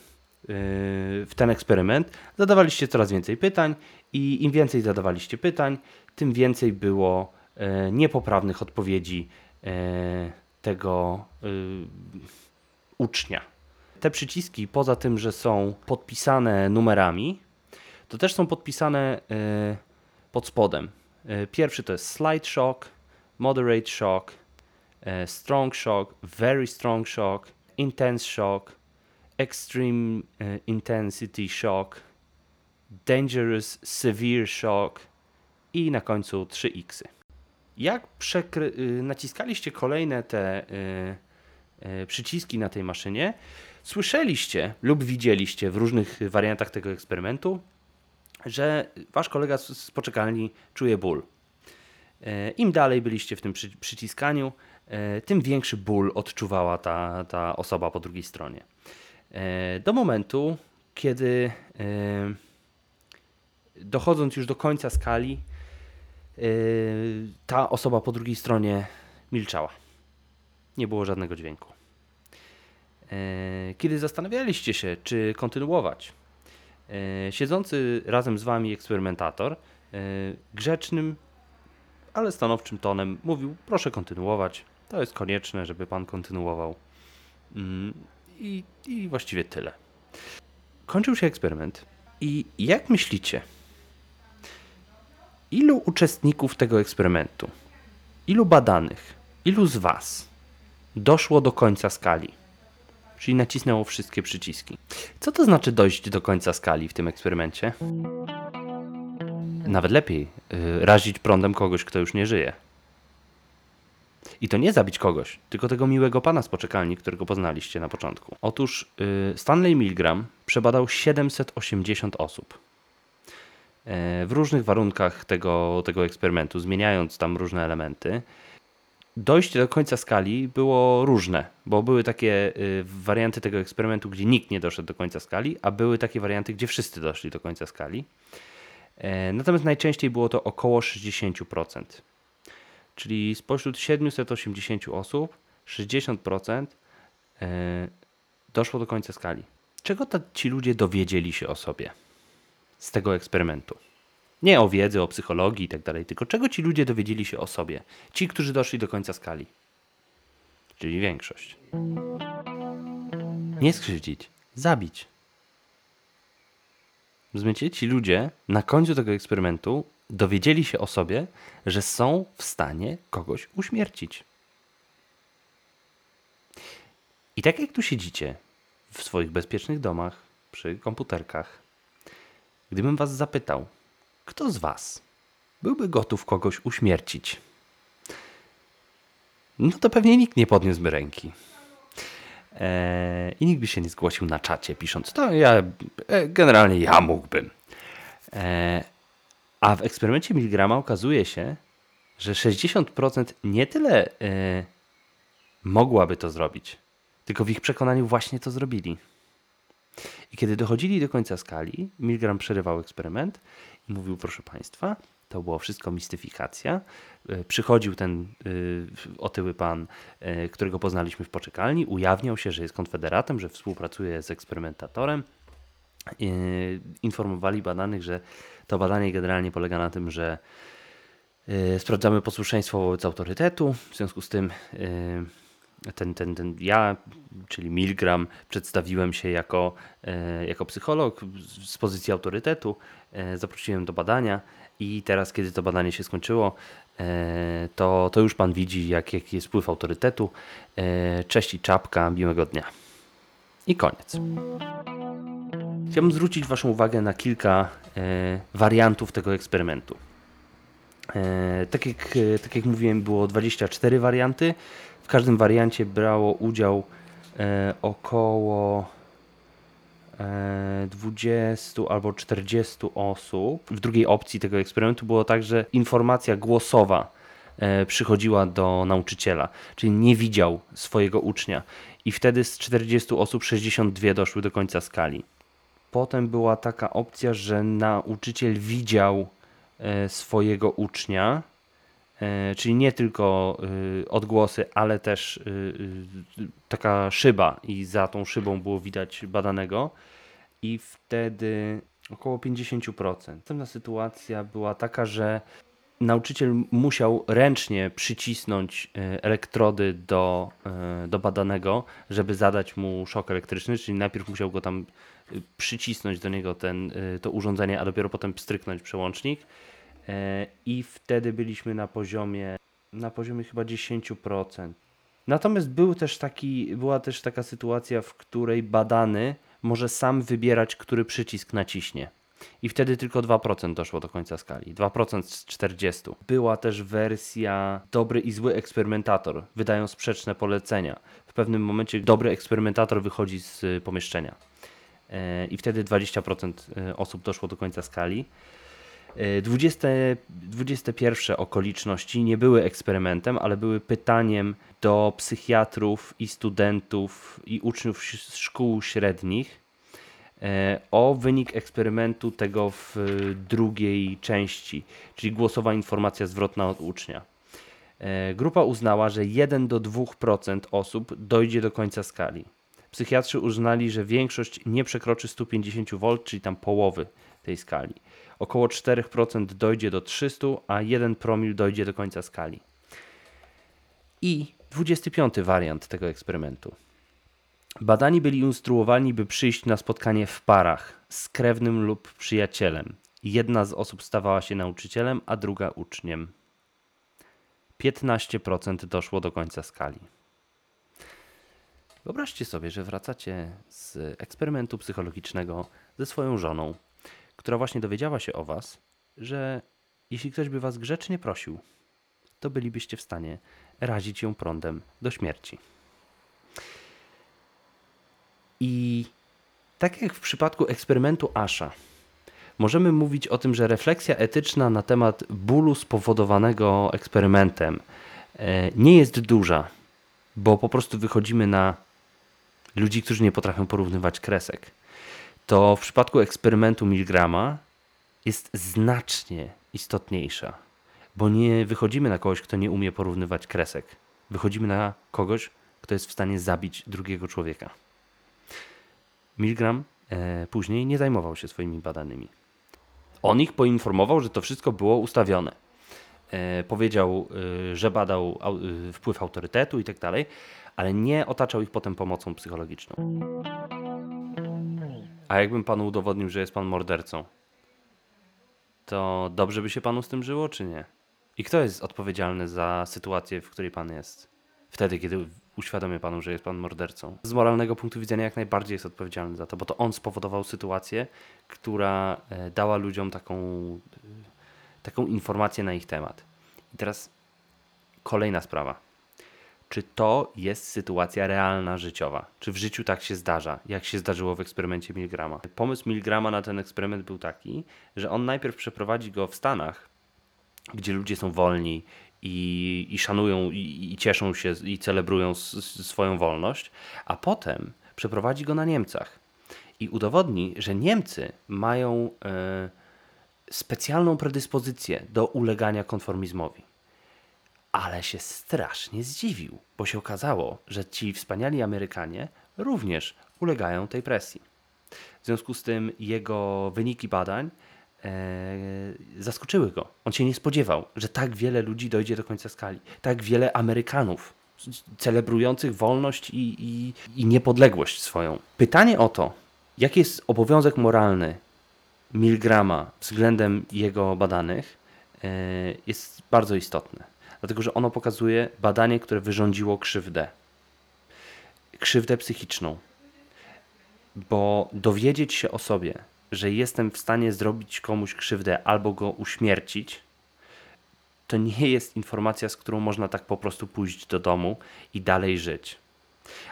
w ten eksperyment, zadawaliście coraz więcej pytań i im więcej zadawaliście pytań, tym więcej było niepoprawnych odpowiedzi tego ucznia. Te przyciski, poza tym, że są podpisane numerami, to też są podpisane e, pod spodem. E, Pierwszy to jest Slight Shock, Moderate Shock, e, Strong Shock, Very Strong Shock, Intense Shock, Extreme Intensity Shock, Dangerous Severe Shock i na końcu 3 X. Jak przekry- y, naciskaliście kolejne te y, przyciski na tej maszynie, słyszeliście lub widzieliście w różnych wariantach tego eksperymentu, że wasz kolega z, poczekalni czuje ból. E, Im dalej byliście w tym przy, przyciskaniu, e, tym większy ból odczuwała ta, ta osoba po drugiej stronie. E, do momentu, kiedy e, dochodząc już do końca skali, ta osoba po drugiej stronie milczała. Nie było żadnego dźwięku. Kiedy zastanawialiście się, czy kontynuować, siedzący razem z wami eksperymentator grzecznym, ale stanowczym tonem mówił: Proszę kontynuować. To jest konieczne, żeby pan kontynuował. Mm, I, i właściwie tyle. Kończył się eksperyment. I jak myślicie, ilu uczestników tego eksperymentu, ilu badanych, ilu z Was doszło do końca skali? Czyli nacisnęło wszystkie przyciski. Co to znaczy dojść do końca skali w tym eksperymencie? Nawet lepiej, yy, razić prądem kogoś, kto już nie żyje. I to nie zabić kogoś, tylko tego miłego pana z poczekalni, którego poznaliście na początku. Otóż yy, Stanley Milgram przebadał 780 osób yy, w różnych warunkach tego, tego eksperymentu, zmieniając tam różne elementy. Dojście do końca skali było różne, bo były takie y, warianty tego eksperymentu, gdzie nikt nie doszedł do końca skali, a były takie warianty, gdzie wszyscy doszli do końca skali. E, natomiast najczęściej było to około 60%. Czyli spośród 780 osób 60% e, doszło do końca skali. Czego ci ludzie dowiedzieli się o sobie z tego eksperymentu? Nie o wiedzy, o psychologii i tak dalej, tylko czego ci ludzie dowiedzieli się o sobie? Ci, którzy doszli do końca skali. Czyli większość. Nie skrzywdzić, zabić. Rozumiecie? Ci ludzie na końcu tego eksperymentu dowiedzieli się o sobie, że są w stanie kogoś uśmiercić. I tak jak tu siedzicie w swoich bezpiecznych domach, przy komputerkach, gdybym was zapytał, kto z was byłby gotów kogoś uśmiercić? No to pewnie nikt nie podniósłby ręki. Eee, I nikt by się nie zgłosił na czacie, pisząc, to ja, e, generalnie ja mógłbym. Eee, a w eksperymencie Milgrama okazuje się, że 60% nie tyle e, mogłaby to zrobić, tylko w ich przekonaniu właśnie to zrobili. I kiedy dochodzili do końca skali, Milgram przerywał eksperyment mówił: Proszę Państwa, to było wszystko mistyfikacja. E, przychodził ten y, otyły pan, y, którego poznaliśmy w poczekalni, ujawniał się, że jest konfederatem, że współpracuje z eksperymentatorem. Informowali badanych, że to badanie generalnie polega na tym, że sprawdzamy posłuszeństwo wobec autorytetu. W związku z tym ten, ten, ten ja, czyli Milgram, przedstawiłem się jako, jako psycholog z pozycji autorytetu. Zaprosiłem do badania i teraz, kiedy to badanie się skończyło, e, to, to już Pan widzi, jak, jaki jest wpływ autorytetu. E, cześć i czapka, miłego dnia. I koniec. Chciałbym zwrócić Waszą uwagę na kilka e, wariantów tego eksperymentu. Tak jak, tak jak mówiłem, było 24 warianty. Każdym wariancie brało udział około 20 albo 40 osób. W drugiej opcji tego eksperymentu było tak, że informacja głosowa e, przychodziła do nauczyciela, czyli nie widział swojego ucznia. I wtedy z 40 osób 62 doszły do końca skali. Potem była taka opcja, że nauczyciel widział e, swojego ucznia, e, czyli nie tylko odgłosy, ale też taka szyba i za tą szybą było widać badanego i wtedy około 50%. Następna sytuacja była taka, że nauczyciel musiał ręcznie przycisnąć e, elektrody do, e, do badanego, żeby zadać mu szok elektryczny, czyli najpierw musiał go tam e, przycisnąć do niego ten, to urządzenie, a dopiero potem pstryknąć przełącznik. I wtedy byliśmy na poziomie, na poziomie chyba 10%. Natomiast był też taki, była też taka sytuacja, w której badany może sam wybierać, który przycisk naciśnie. I wtedy tylko 2% doszło do końca skali. 2% z 40. Była też wersja dobry i zły eksperymentator. Wydają sprzeczne polecenia. W pewnym momencie dobry eksperymentator wychodzi z y, pomieszczenia. E, I wtedy 20% y, osób doszło do końca skali. 20, 21 okoliczności nie były eksperymentem, ale były pytaniem do psychiatrów i studentów i uczniów szkół średnich e, o wynik eksperymentu tego w drugiej części, czyli głosowa informacja zwrotna od ucznia. E, grupa uznała, że 1 do 2% osób dojdzie do końca skali. Psychiatrzy uznali, że większość nie przekroczy 150 V, czyli tam połowy tej skali. Około 4% dojdzie do 300, a 1 promil dojdzie do końca skali. I 25 wariant tego eksperymentu. Badani byli instruowani, by przyjść na spotkanie w parach z krewnym lub przyjacielem. Jedna z osób stawała się nauczycielem, a druga uczniem. 15% doszło do końca skali. Wyobraźcie sobie, że wracacie z eksperymentu psychologicznego ze swoją żoną, która właśnie dowiedziała się o Was, że jeśli ktoś by Was grzecznie prosił, to bylibyście w stanie razić ją prądem do śmierci. I tak jak w przypadku eksperymentu Asha, możemy mówić o tym, że refleksja etyczna na temat bólu spowodowanego eksperymentem e, nie jest duża, bo po prostu wychodzimy na ludzi, którzy nie potrafią porównywać kresek. To w przypadku eksperymentu Milgrama jest znacznie istotniejsza, bo nie wychodzimy na kogoś, kto nie umie porównywać kresek. Wychodzimy na kogoś, kto jest w stanie zabić drugiego człowieka. Milgram e, później nie zajmował się swoimi badanymi. On ich poinformował, że to wszystko było ustawione. E, powiedział, e, że badał e, wpływ autorytetu i tak dalej, ale nie otaczał ich potem pomocą psychologiczną. A jakbym panu udowodnił, że jest pan mordercą, to dobrze by się panu z tym żyło, czy nie? I kto jest odpowiedzialny za sytuację, w której pan jest? Wtedy, kiedy uświadomię panu, że jest pan mordercą. Z moralnego punktu widzenia jak najbardziej jest odpowiedzialny za to, bo to on spowodował sytuację, która e, dała ludziom taką, e, taką informację na ich temat. I teraz kolejna sprawa. Czy to jest sytuacja realna, życiowa? Czy w życiu tak się zdarza, jak się zdarzyło w eksperymencie Milgrama? Pomysł Milgrama na ten eksperyment był taki, że on najpierw przeprowadzi go w Stanach, gdzie ludzie są wolni i, i szanują i, i, cieszą się i celebrują swoją wolność, a potem przeprowadzi go na Niemcach i udowodni, że Niemcy mają e, specjalną predyspozycję do ulegania konformizmowi. Ale się strasznie zdziwił, bo się okazało, że ci wspaniali Amerykanie również ulegają tej presji. W związku z tym jego wyniki badań e, zaskoczyły go. On się nie spodziewał, że tak wiele ludzi dojdzie do końca skali. Tak wiele Amerykanów celebrujących wolność i, i, i niepodległość swoją. Pytanie o to, jaki jest obowiązek moralny Milgrama względem jego badanych, e, jest bardzo istotne. Dlatego, że ono pokazuje badanie, które wyrządziło krzywdę. Krzywdę psychiczną. Bo dowiedzieć się o sobie, że jestem w stanie zrobić komuś krzywdę albo go uśmiercić, to nie jest informacja, z którą można tak po prostu pójść do domu i dalej żyć.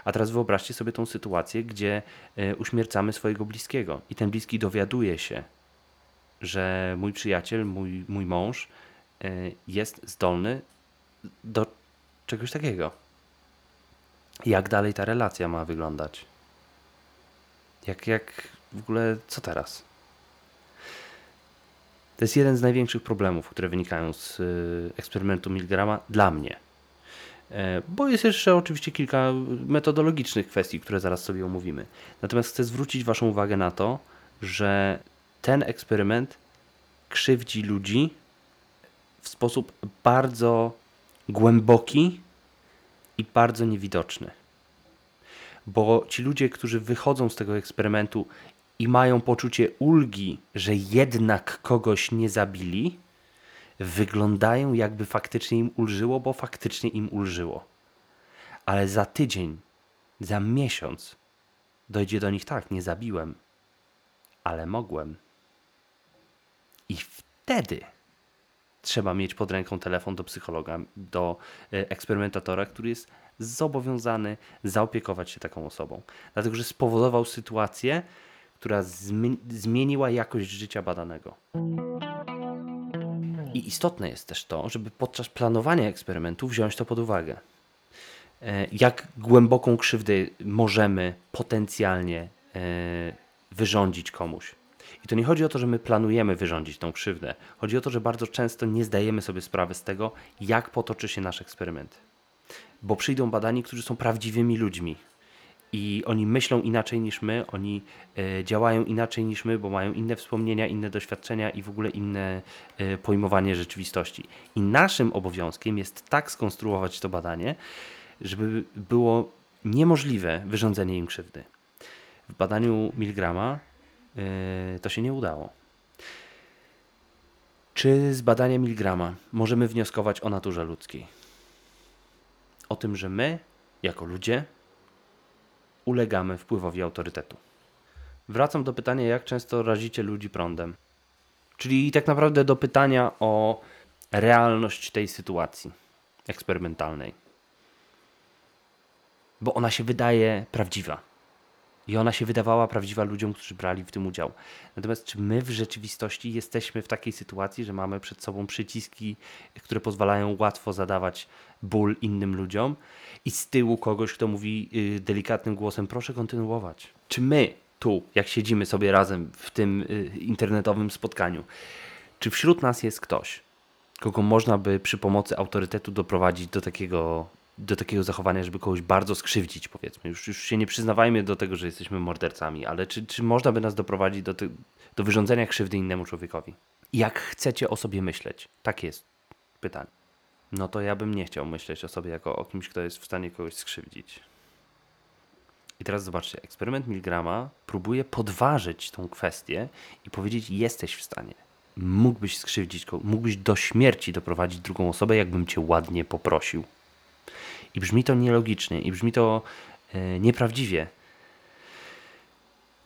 A teraz wyobraźcie sobie tą sytuację, gdzie e, uśmiercamy swojego bliskiego i ten bliski dowiaduje się, że mój przyjaciel, mój, mój mąż e, jest zdolny do czegoś takiego. Jak dalej ta relacja ma wyglądać? Jak, jak w ogóle, co teraz? To jest jeden z największych problemów, które wynikają z y, eksperymentu Milgrama dla mnie. E, bo jest jeszcze oczywiście kilka metodologicznych kwestii, które zaraz sobie omówimy. Natomiast chcę zwrócić Waszą uwagę na to, że ten eksperyment krzywdzi ludzi w sposób bardzo głęboki i bardzo niewidoczny. Bo ci ludzie, którzy wychodzą z tego eksperymentu i mają poczucie ulgi, że jednak kogoś nie zabili, wyglądają jakby faktycznie im ulżyło, bo faktycznie im ulżyło. Ale za tydzień, za miesiąc dojdzie do nich tak, nie zabiłem, ale mogłem. I wtedy trzeba mieć pod ręką telefon do psychologa, do e, eksperymentatora, który jest zobowiązany zaopiekować się taką osobą. Dlatego, że spowodował sytuację, która zmieniła jakość życia badanego. I istotne jest też to, żeby podczas planowania eksperymentu wziąć to pod uwagę. E, jak głęboką krzywdę możemy potencjalnie e, wyrządzić komuś. I to nie chodzi o to, że my planujemy wyrządzić tą krzywdę. Chodzi o to, że bardzo często nie zdajemy sobie sprawy z tego, jak potoczy się nasz eksperyment. Bo przyjdą badani, którzy są prawdziwymi ludźmi. I oni myślą inaczej niż my, oni e, działają inaczej niż my, bo mają inne wspomnienia, inne doświadczenia i w ogóle inne e, pojmowanie rzeczywistości. I naszym obowiązkiem jest tak skonstruować to badanie, żeby było niemożliwe wyrządzenie im krzywdy. W badaniu Milgrama to się nie udało. Czy z badania Milgrama możemy wnioskować o naturze ludzkiej? O tym, że my, jako ludzie, ulegamy wpływowi autorytetu. Wracam do pytania, jak często razicie ludzi prądem. Czyli tak naprawdę do pytania o realność tej sytuacji eksperymentalnej bo ona się wydaje prawdziwa. I ona się wydawała prawdziwa ludziom, którzy brali w tym udział. Natomiast czy my w rzeczywistości jesteśmy w takiej sytuacji, że mamy przed sobą przyciski, które pozwalają łatwo zadawać ból innym ludziom i z tyłu kogoś, kto mówi yy, delikatnym głosem, proszę kontynuować. Czy my tu, jak siedzimy sobie razem w tym yy, internetowym spotkaniu, czy wśród nas jest ktoś, kogo można by przy pomocy autorytetu doprowadzić do takiego do takiego zachowania, żeby kogoś bardzo skrzywdzić, powiedzmy. Już, już się nie przyznawajmy do tego, że jesteśmy mordercami, ale czy, czy można by nas doprowadzić do, ty, do wyrządzenia krzywdy innemu człowiekowi? Jak chcecie o sobie myśleć? Tak jest pytanie. No to ja bym nie chciał myśleć o sobie jako o kimś, kto jest w stanie kogoś skrzywdzić. I teraz zobaczcie, eksperyment Milgrama próbuje podważyć tą kwestię i powiedzieć: Jesteś w stanie. Mógłbyś skrzywdzić mógłbyś do śmierci doprowadzić drugą osobę, jakbym cię ładnie poprosił. I brzmi to nielogicznie, i brzmi to e, nieprawdziwie.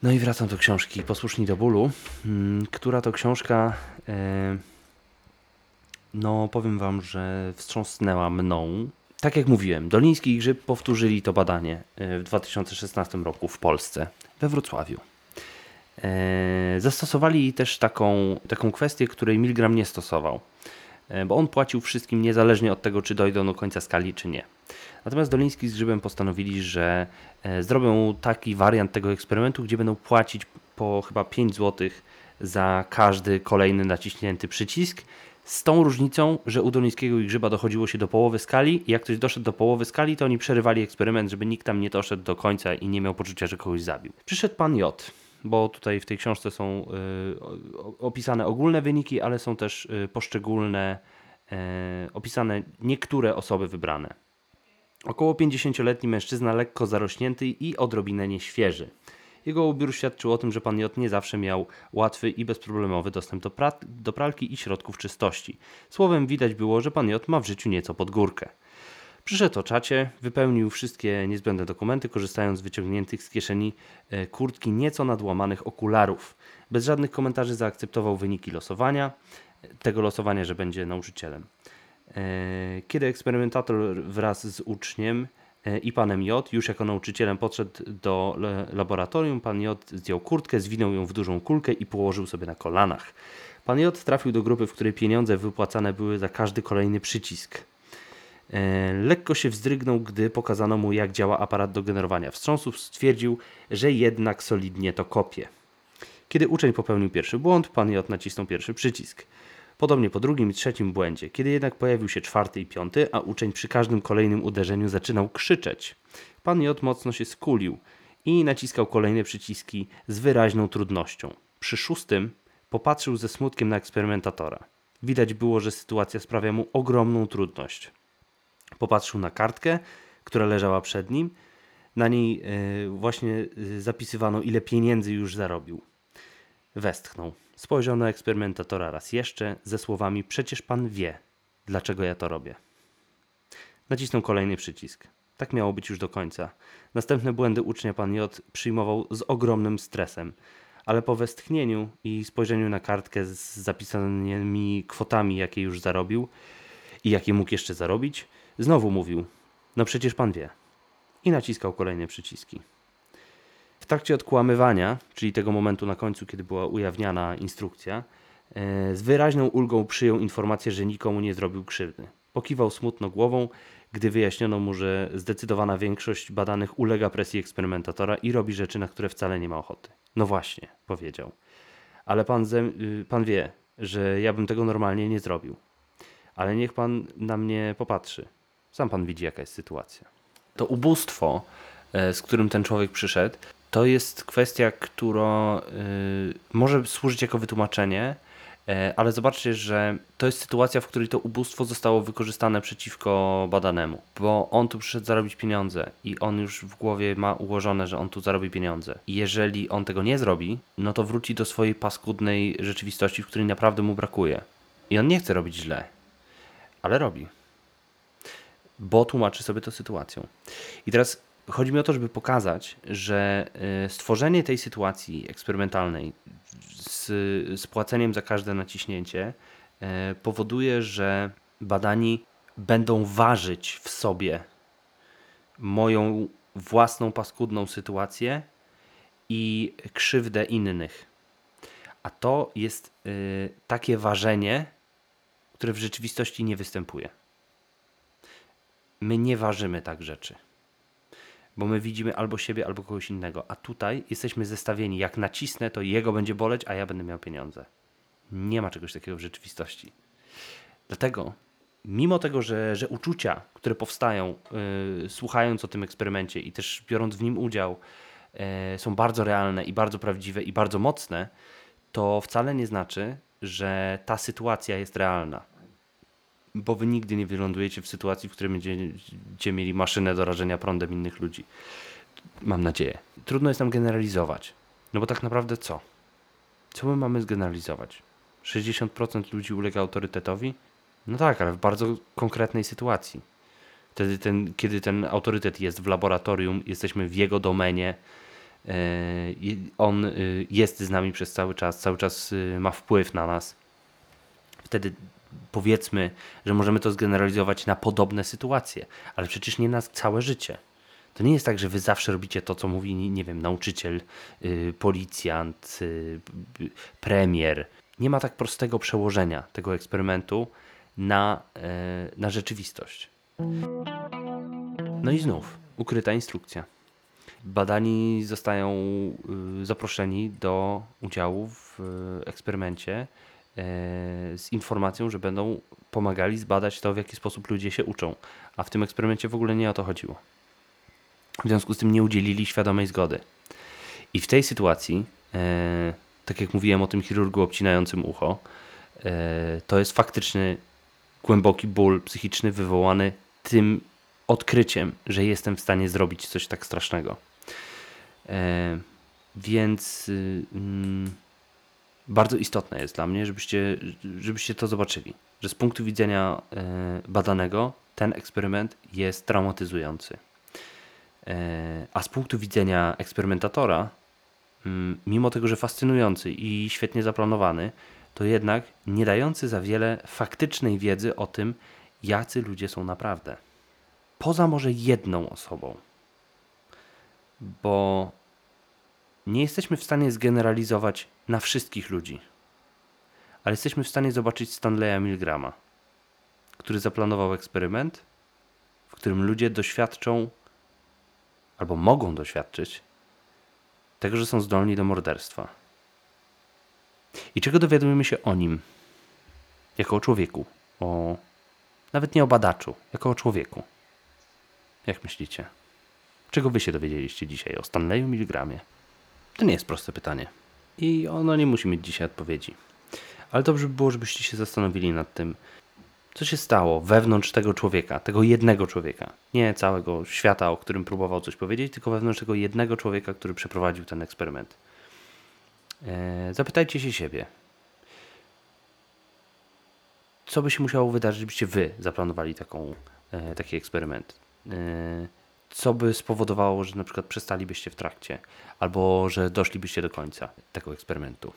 No i wracam do książki Posłuszni do bólu, mm, która to książka, e, no powiem wam, że wstrząsnęła mną. Tak jak mówiłem, Doliński i Grzyb powtórzyli to badanie e, w 2016 roku w Polsce, we Wrocławiu. Zastosowali też taką, taką kwestię, której Milgram nie stosował, bo on płacił wszystkim niezależnie od tego, czy dojdą do końca skali, czy nie. Natomiast Doliński z Grzybem postanowili, że e, zrobią taki wariant tego eksperymentu, gdzie będą płacić po chyba 5 zł za każdy kolejny naciśnięty przycisk. Z tą różnicą, że u Dolińskiego i Grzyba dochodziło się do połowy skali i jak ktoś doszedł do połowy skali, to oni przerywali eksperyment, żeby nikt tam nie doszedł do końca i nie miał poczucia, że kogoś zabił. Przyszedł pan J, bo tutaj w tej książce są y, opisane ogólne wyniki, ale są też y, poszczególne, y, opisane niektóre osoby wybrane. Około 50-letni mężczyzna lekko zarośnięty i odrobinę nieświeży. Jego ubiór świadczył o tym, że pan J nie zawsze miał łatwy i bezproblemowy dostęp do, pra do pralki i środków czystości. Słowem widać było, że pan J ma w życiu nieco pod górkę. Przyszedł o czacie, wypełnił wszystkie niezbędne dokumenty, korzystając z wyciągniętych z kieszeni e, kurtki nieco nadłamanych okularów. Bez żadnych komentarzy zaakceptował wyniki losowania, tego losowania, że będzie nauczycielem. E, kiedy eksperymentator wraz z uczniem e, i panem J, już jako nauczycielem podszedł do laboratorium, pan J zdjął kurtkę, zwinął ją w dużą kulkę i położył sobie na kolanach. Pan J trafił do grupy, w której pieniądze wypłacane były za każdy kolejny przycisk. E, lekko się wzdrygnął, gdy pokazano mu, jak działa aparat do generowania wstrząsów. Stwierdził, że jednak solidnie to kopie. Kiedy uczeń popełnił pierwszy błąd, pan J nacisnął pierwszy przycisk. Podobnie po drugim i trzecim błędzie. Kiedy jednak pojawił się czwarty i piąty, a uczeń przy każdym kolejnym uderzeniu zaczynał krzyczeć. Pan J mocno się skulił i naciskał kolejne przyciski z wyraźną trudnością. Przy szóstym popatrzył ze smutkiem na eksperymentatora. Widać było, że sytuacja sprawia mu ogromną trudność. Popatrzył na kartkę, która leżała przed nim. Na niej e, właśnie e, zapisywano, ile pieniędzy już zarobił. Westchnął. Spojrzał na eksperymentatora raz jeszcze ze słowami: Przecież pan wie, dlaczego ja to robię. Nacisnął kolejny przycisk. Tak miało być już do końca. Następne błędy ucznia pan J przyjmował z ogromnym stresem, ale po westchnieniu i spojrzeniu na kartkę z zapisanymi kwotami, jakie już zarobił i jakie mógł jeszcze zarobić, znowu mówił: No przecież pan wie. I naciskał kolejne przyciski. W trakcie odkłamywania, czyli tego momentu na końcu, kiedy była ujawniana instrukcja, E, z wyraźną ulgą przyjął informację, że nikomu nie zrobił krzywdy. Pokiwał smutno głową, gdy wyjaśniono mu, że zdecydowana większość badanych ulega presji eksperymentatora i robi rzeczy, na które wcale nie ma ochoty. No właśnie, powiedział. Ale pan, y, pan wie, że ja bym tego normalnie nie zrobił. Ale niech pan na mnie popatrzy. Sam pan widzi, jaka jest sytuacja. To ubóstwo, e, z którym ten człowiek przyszedł, to jest kwestia, która y, może służyć jako wytłumaczenie, e, ale zobaczcie, że to jest sytuacja, w której to ubóstwo zostało wykorzystane przeciwko badanemu, bo on tu przyszedł zarobić pieniądze i on już w głowie ma ułożone, że on tu zarobi pieniądze. I jeżeli on tego nie zrobi, no to wróci do swojej paskudnej rzeczywistości, w której naprawdę mu brakuje. I on nie chce robić źle, ale robi. Bo tłumaczy sobie to sytuacją. I teraz chodzi mi o to, żeby pokazać, że e, stworzenie tej sytuacji eksperymentalnej z, z płaceniem za każde naciśnięcie e, powoduje, że badani będą ważyć w sobie moją własną paskudną sytuację i krzywdę innych. A to jest y, takie ważenie, które w rzeczywistości nie występuje. My nie ważymy tak rzeczy bo my widzimy albo siebie, albo kogoś innego. A tutaj jesteśmy zestawieni. Jak nacisnę, to jego będzie boleć, a ja będę miał pieniądze. Nie ma czegoś takiego w rzeczywistości. Dlatego, mimo tego, że, że uczucia, które powstają, yy, słuchając o tym eksperymencie i też biorąc w nim udział, yy, są bardzo realne i bardzo prawdziwe i bardzo mocne, to wcale nie znaczy, że ta sytuacja jest realna bo wy nigdy nie wylądujecie w sytuacji, w której będziecie mieli maszynę do rażenia prądem innych ludzi. Mam nadzieję. Trudno jest nam generalizować. No bo tak naprawdę co? Co my mamy zgeneralizować? 60% ludzi ulega autorytetowi? No tak, ale w bardzo konkretnej sytuacji. Wtedy, ten, kiedy ten autorytet jest w laboratorium, jesteśmy w jego domenie, e, on e, jest z nami przez cały czas, cały czas e, ma wpływ na nas. Wtedy powiedzmy, że możemy to zgeneralizować na podobne sytuacje, ale przecież nie na całe życie. To nie jest tak, że wy zawsze robicie to, co mówi, nie wiem, nauczyciel, yy, policjant, yy, premier. Nie ma tak prostego przełożenia tego eksperymentu na, yy, na rzeczywistość. No i znów, ukryta instrukcja. Badani zostają y, zaproszeni do udziału w y, eksperymencie z informacją, że będą pomagali zbadać to, w jaki sposób ludzie się uczą. A w tym eksperymencie w ogóle nie o to chodziło. W związku z tym nie udzielili świadomej zgody. I w tej sytuacji, e, tak jak mówiłem o tym chirurgu obcinającym ucho, e, to jest faktyczny głęboki ból psychiczny wywołany tym odkryciem, że jestem w stanie zrobić coś tak strasznego. Więc. Yy, bardzo istotne jest dla mnie, żebyście, żebyście to zobaczyli, że z punktu widzenia e, badanego ten eksperyment jest traumatyzujący. E, a z punktu widzenia eksperymentatora, mm, mimo tego, że fascynujący i świetnie zaplanowany, to jednak nie dający za wiele faktycznej wiedzy o tym, jacy ludzie są naprawdę. Poza może jedną osobą. Bo nie jesteśmy w stanie zgeneralizować na wszystkich ludzi, ale jesteśmy w stanie zobaczyć Stanleya Milgrama, który zaplanował eksperyment, w którym ludzie doświadczą albo mogą doświadczyć tego, że są zdolni do morderstwa. I czego dowiadujemy się o nim, jako o człowieku, o nawet nie o badaczu, jako o człowieku. Jak myślicie? Czego wy się dowiedzieliście dzisiaj o Stanleyu Milgramie? To nie jest proste pytanie. I ono nie musi mieć dzisiaj odpowiedzi. Ale dobrze by było, żebyście się zastanowili nad tym, co się stało wewnątrz tego człowieka, tego jednego człowieka. Nie całego świata, o którym próbował coś powiedzieć, tylko wewnątrz tego jednego człowieka, który przeprowadził ten eksperyment. Eee, zapytajcie się siebie, co by się musiało wydarzyć, żebyście wy zaplanowali taką, e, taki eksperyment. E, co by spowodowało, że na przykład przestalibyście w trakcie, albo że doszlibyście do końca tego eksperymentu.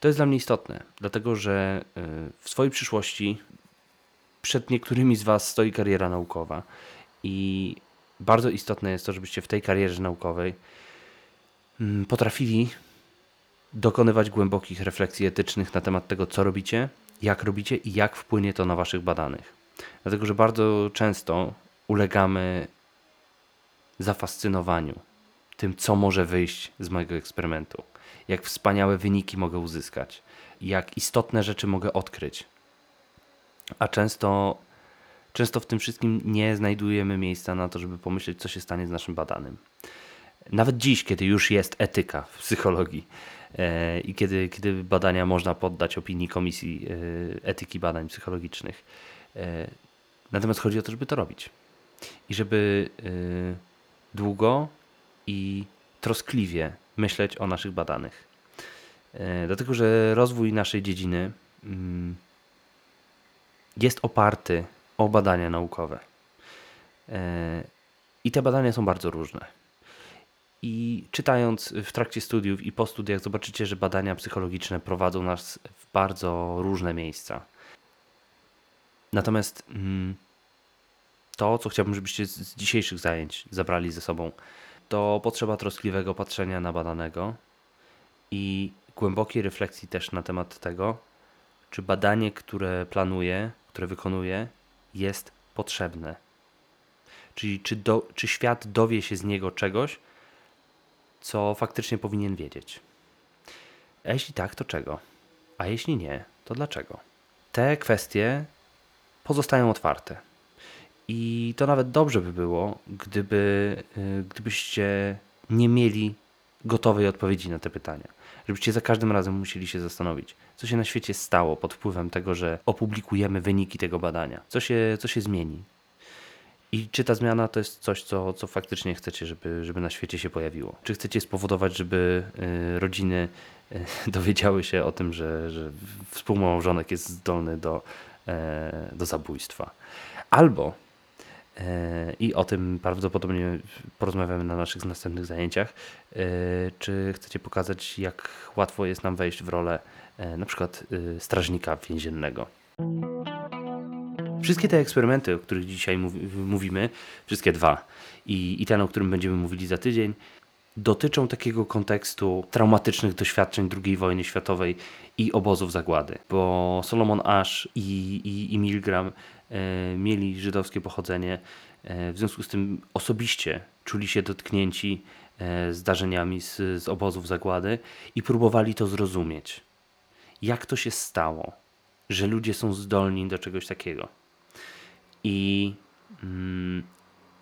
To jest dla mnie istotne, dlatego że y, w swojej przyszłości przed niektórymi z Was stoi kariera naukowa i bardzo istotne jest to, żebyście w tej karierze naukowej mm, potrafili dokonywać głębokich refleksji etycznych na temat tego, co robicie, jak robicie i jak wpłynie to na waszych badanych. Dlatego, że bardzo często ulegamy zafascynowaniu tym, co może wyjść z mojego eksperymentu, jak wspaniałe wyniki mogę uzyskać, jak istotne rzeczy mogę odkryć. A często, często w tym wszystkim nie znajdujemy miejsca na to, żeby pomyśleć, co się stanie z naszym badanym. Nawet dziś, kiedy już jest etyka w psychologii e, i kiedy, kiedy badania można poddać opinii Komisji e, Etyki Badań Psychologicznych. E, natomiast chodzi o to, żeby to robić. I żeby długo i troskliwie myśleć o naszych badanych. Dlatego, że rozwój naszej dziedziny mm, jest oparty o badania naukowe. I te badania są bardzo różne. I czytając w trakcie studiów i po studiach, zobaczycie, że badania psychologiczne prowadzą nas w bardzo różne miejsca. Natomiast mm, to, co chciałbym, żebyście z dzisiejszych zajęć zabrali ze sobą, to potrzeba troskliwego patrzenia na badanego i głębokiej refleksji też na temat tego, czy badanie, które planuję, które wykonuję, jest potrzebne. Czyli czy, do, czy świat dowie się z niego czegoś, co faktycznie powinien wiedzieć. A jeśli tak, to czego? A jeśli nie, to dlaczego? Te kwestie pozostają otwarte. I to nawet dobrze by było, gdyby, y, gdybyście nie mieli gotowej odpowiedzi na te pytania. Żebyście za każdym razem musieli się zastanowić, co się na świecie stało pod wpływem tego, że opublikujemy wyniki tego badania. Co się, co się zmieni? I czy ta zmiana to jest coś, co, co faktycznie chcecie, żeby, żeby na świecie się pojawiło? Czy chcecie spowodować, żeby y, rodziny y, dowiedziały się o tym, że, że współmałżonek jest zdolny do, e, do zabójstwa? Albo i o tym prawdopodobnie porozmawiamy na naszych następnych zajęciach. E, czy chcecie pokazać, jak łatwo jest nam wejść w rolę na przykład strażnika więziennego? Wszystkie te eksperymenty, o których dzisiaj mówimy, wszystkie dwa i, i ten, o którym będziemy mówili za tydzień, dotyczą takiego kontekstu traumatycznych doświadczeń II wojny światowej i obozów zagłady, bo Solomon Ash i, i, i Milgram e, mieli żydowskie pochodzenie, e, w związku z tym osobiście czuli się dotknięci e, zdarzeniami z, z obozów zagłady i próbowali to zrozumieć. Jak to się stało, że ludzie są zdolni do czegoś takiego? i mm,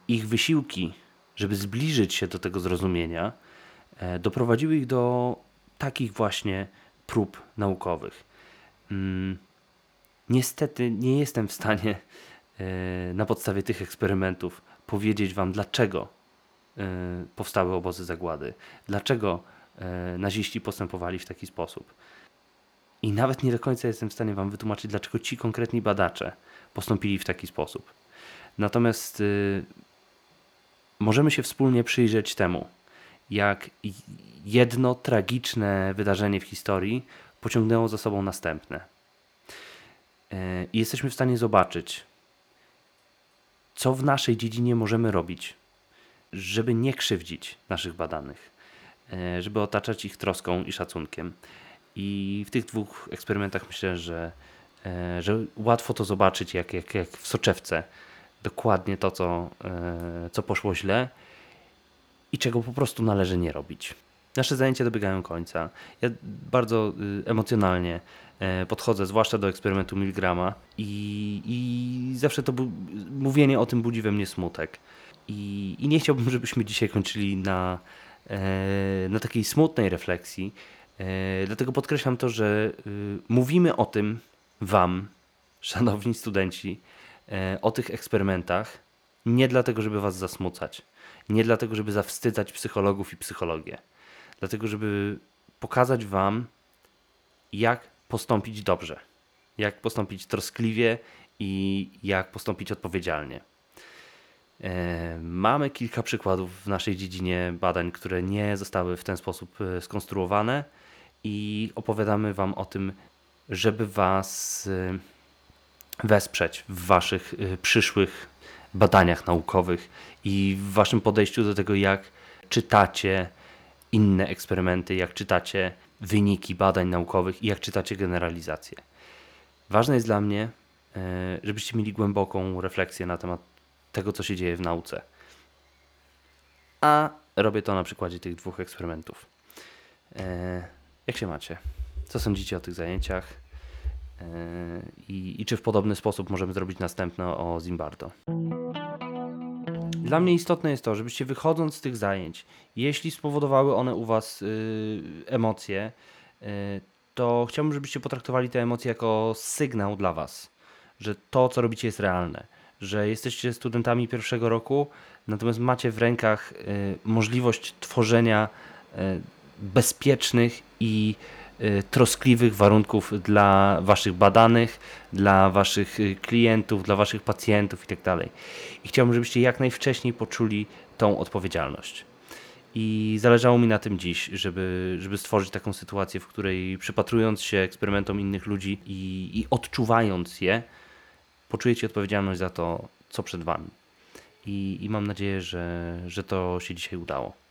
ich wysiłki, żeby zbliżyć się do tego zrozumienia, e, doprowadziły ich do takich właśnie prób naukowych. Mm, niestety nie jestem w stanie e, na podstawie tych eksperymentów powiedzieć Wam, dlaczego e, powstały obozy zagłady, dlaczego naziści postępowali w taki sposób. I nawet nie do końca jestem w stanie Wam wytłumaczyć, dlaczego ci konkretni badacze postąpili w taki sposób. Natomiast możemy się wspólnie przyjrzeć temu, jak jedno tragiczne wydarzenie w historii pociągnęło za sobą następne. Y, I jesteśmy w stanie zobaczyć, co w naszej dziedzinie możemy robić, żeby nie krzywdzić naszych badanych, y, żeby otaczać ich troską i szacunkiem. I w tych dwóch eksperymentach myślę, że E, że łatwo to zobaczyć, jak, jak, jak w soczewce, dokładnie to, co, e, co poszło źle i czego po prostu należy nie robić. Nasze zajęcia dobiegają końca. Ja bardzo y, emocjonalnie e, podchodzę, zwłaszcza do eksperymentu Milgrama i, i zawsze to mówienie o tym budzi we mnie smutek. I, I nie chciałbym, żebyśmy dzisiaj kończyli na, na takiej smutnej refleksji. Dlatego podkreślam to, że y, mówimy o tym, Wam, szanowni studenci, e, o tych eksperymentach nie dlatego, żeby Was zasmucać, nie dlatego, żeby zawstydzać psychologów i psychologię, dlatego, żeby pokazać Wam, jak postąpić dobrze, jak postąpić troskliwie i jak postąpić odpowiedzialnie. E, mamy kilka przykładów w naszej dziedzinie badań, które nie zostały w ten sposób e, skonstruowane i opowiadamy Wam o tym, żeby Was y, wesprzeć w Waszych przyszłych badaniach naukowych i w Waszym podejściu do tego, jak czytacie inne eksperymenty, jak czytacie wyniki badań naukowych i jak czytacie generalizacje. Ważne jest dla mnie, e, żebyście mieli głęboką refleksję na temat tego, co się dzieje w nauce. A robię to na przykładzie tych dwóch eksperymentów. E, jak się macie? Co sądzicie o tych zajęciach? E, I, I czy w podobny sposób możemy zrobić następne o Zimbardo? Dla mnie istotne jest to, żebyście wychodząc z tych zajęć, jeśli spowodowały one u Was y, emocje, y, to chciałbym, żebyście potraktowali te emocje jako sygnał dla Was, że to, co robicie, jest realne, że jesteście studentami pierwszego roku, natomiast macie w rękach y, możliwość tworzenia y, bezpiecznych i troskliwych warunków dla Waszych badanych, dla Waszych y, klientów, dla Waszych pacjentów itd. I chciałbym, żebyście jak najwcześniej poczuli tą odpowiedzialność. I zależało mi na tym dziś, żeby, żeby stworzyć taką sytuację, w której przypatrując się eksperymentom innych ludzi i, i odczuwając je, poczujecie odpowiedzialność za to, co przed Wami. I, i mam nadzieję, że, że to się dzisiaj udało.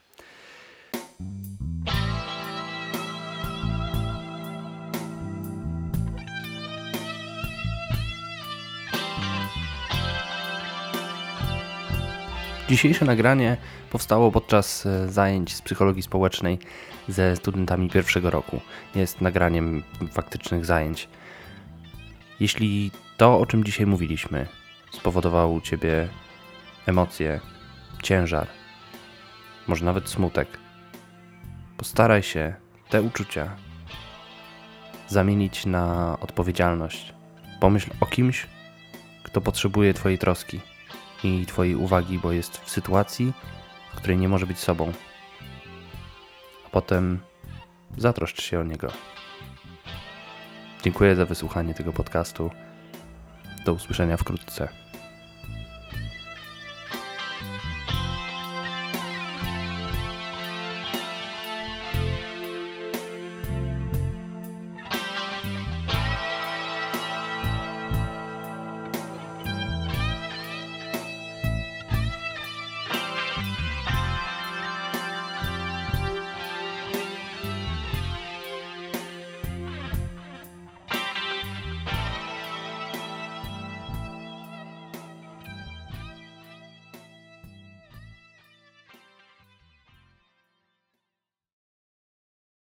Dzisiejsze nagranie powstało podczas e, zajęć z psychologii społecznej ze studentami pierwszego roku. Jest nagraniem faktycznych zajęć. Jeśli to, o czym dzisiaj mówiliśmy, spowodowało u Ciebie emocje, ciężar, może nawet smutek, postaraj się te uczucia zamienić na odpowiedzialność. Pomyśl o kimś, kto potrzebuje Twojej troski i Twojej uwagi, bo jest w sytuacji, w której nie może być sobą. A potem zatroszcz się o niego. Dziękuję za wysłuchanie tego podcastu. Do usłyszenia wkrótce.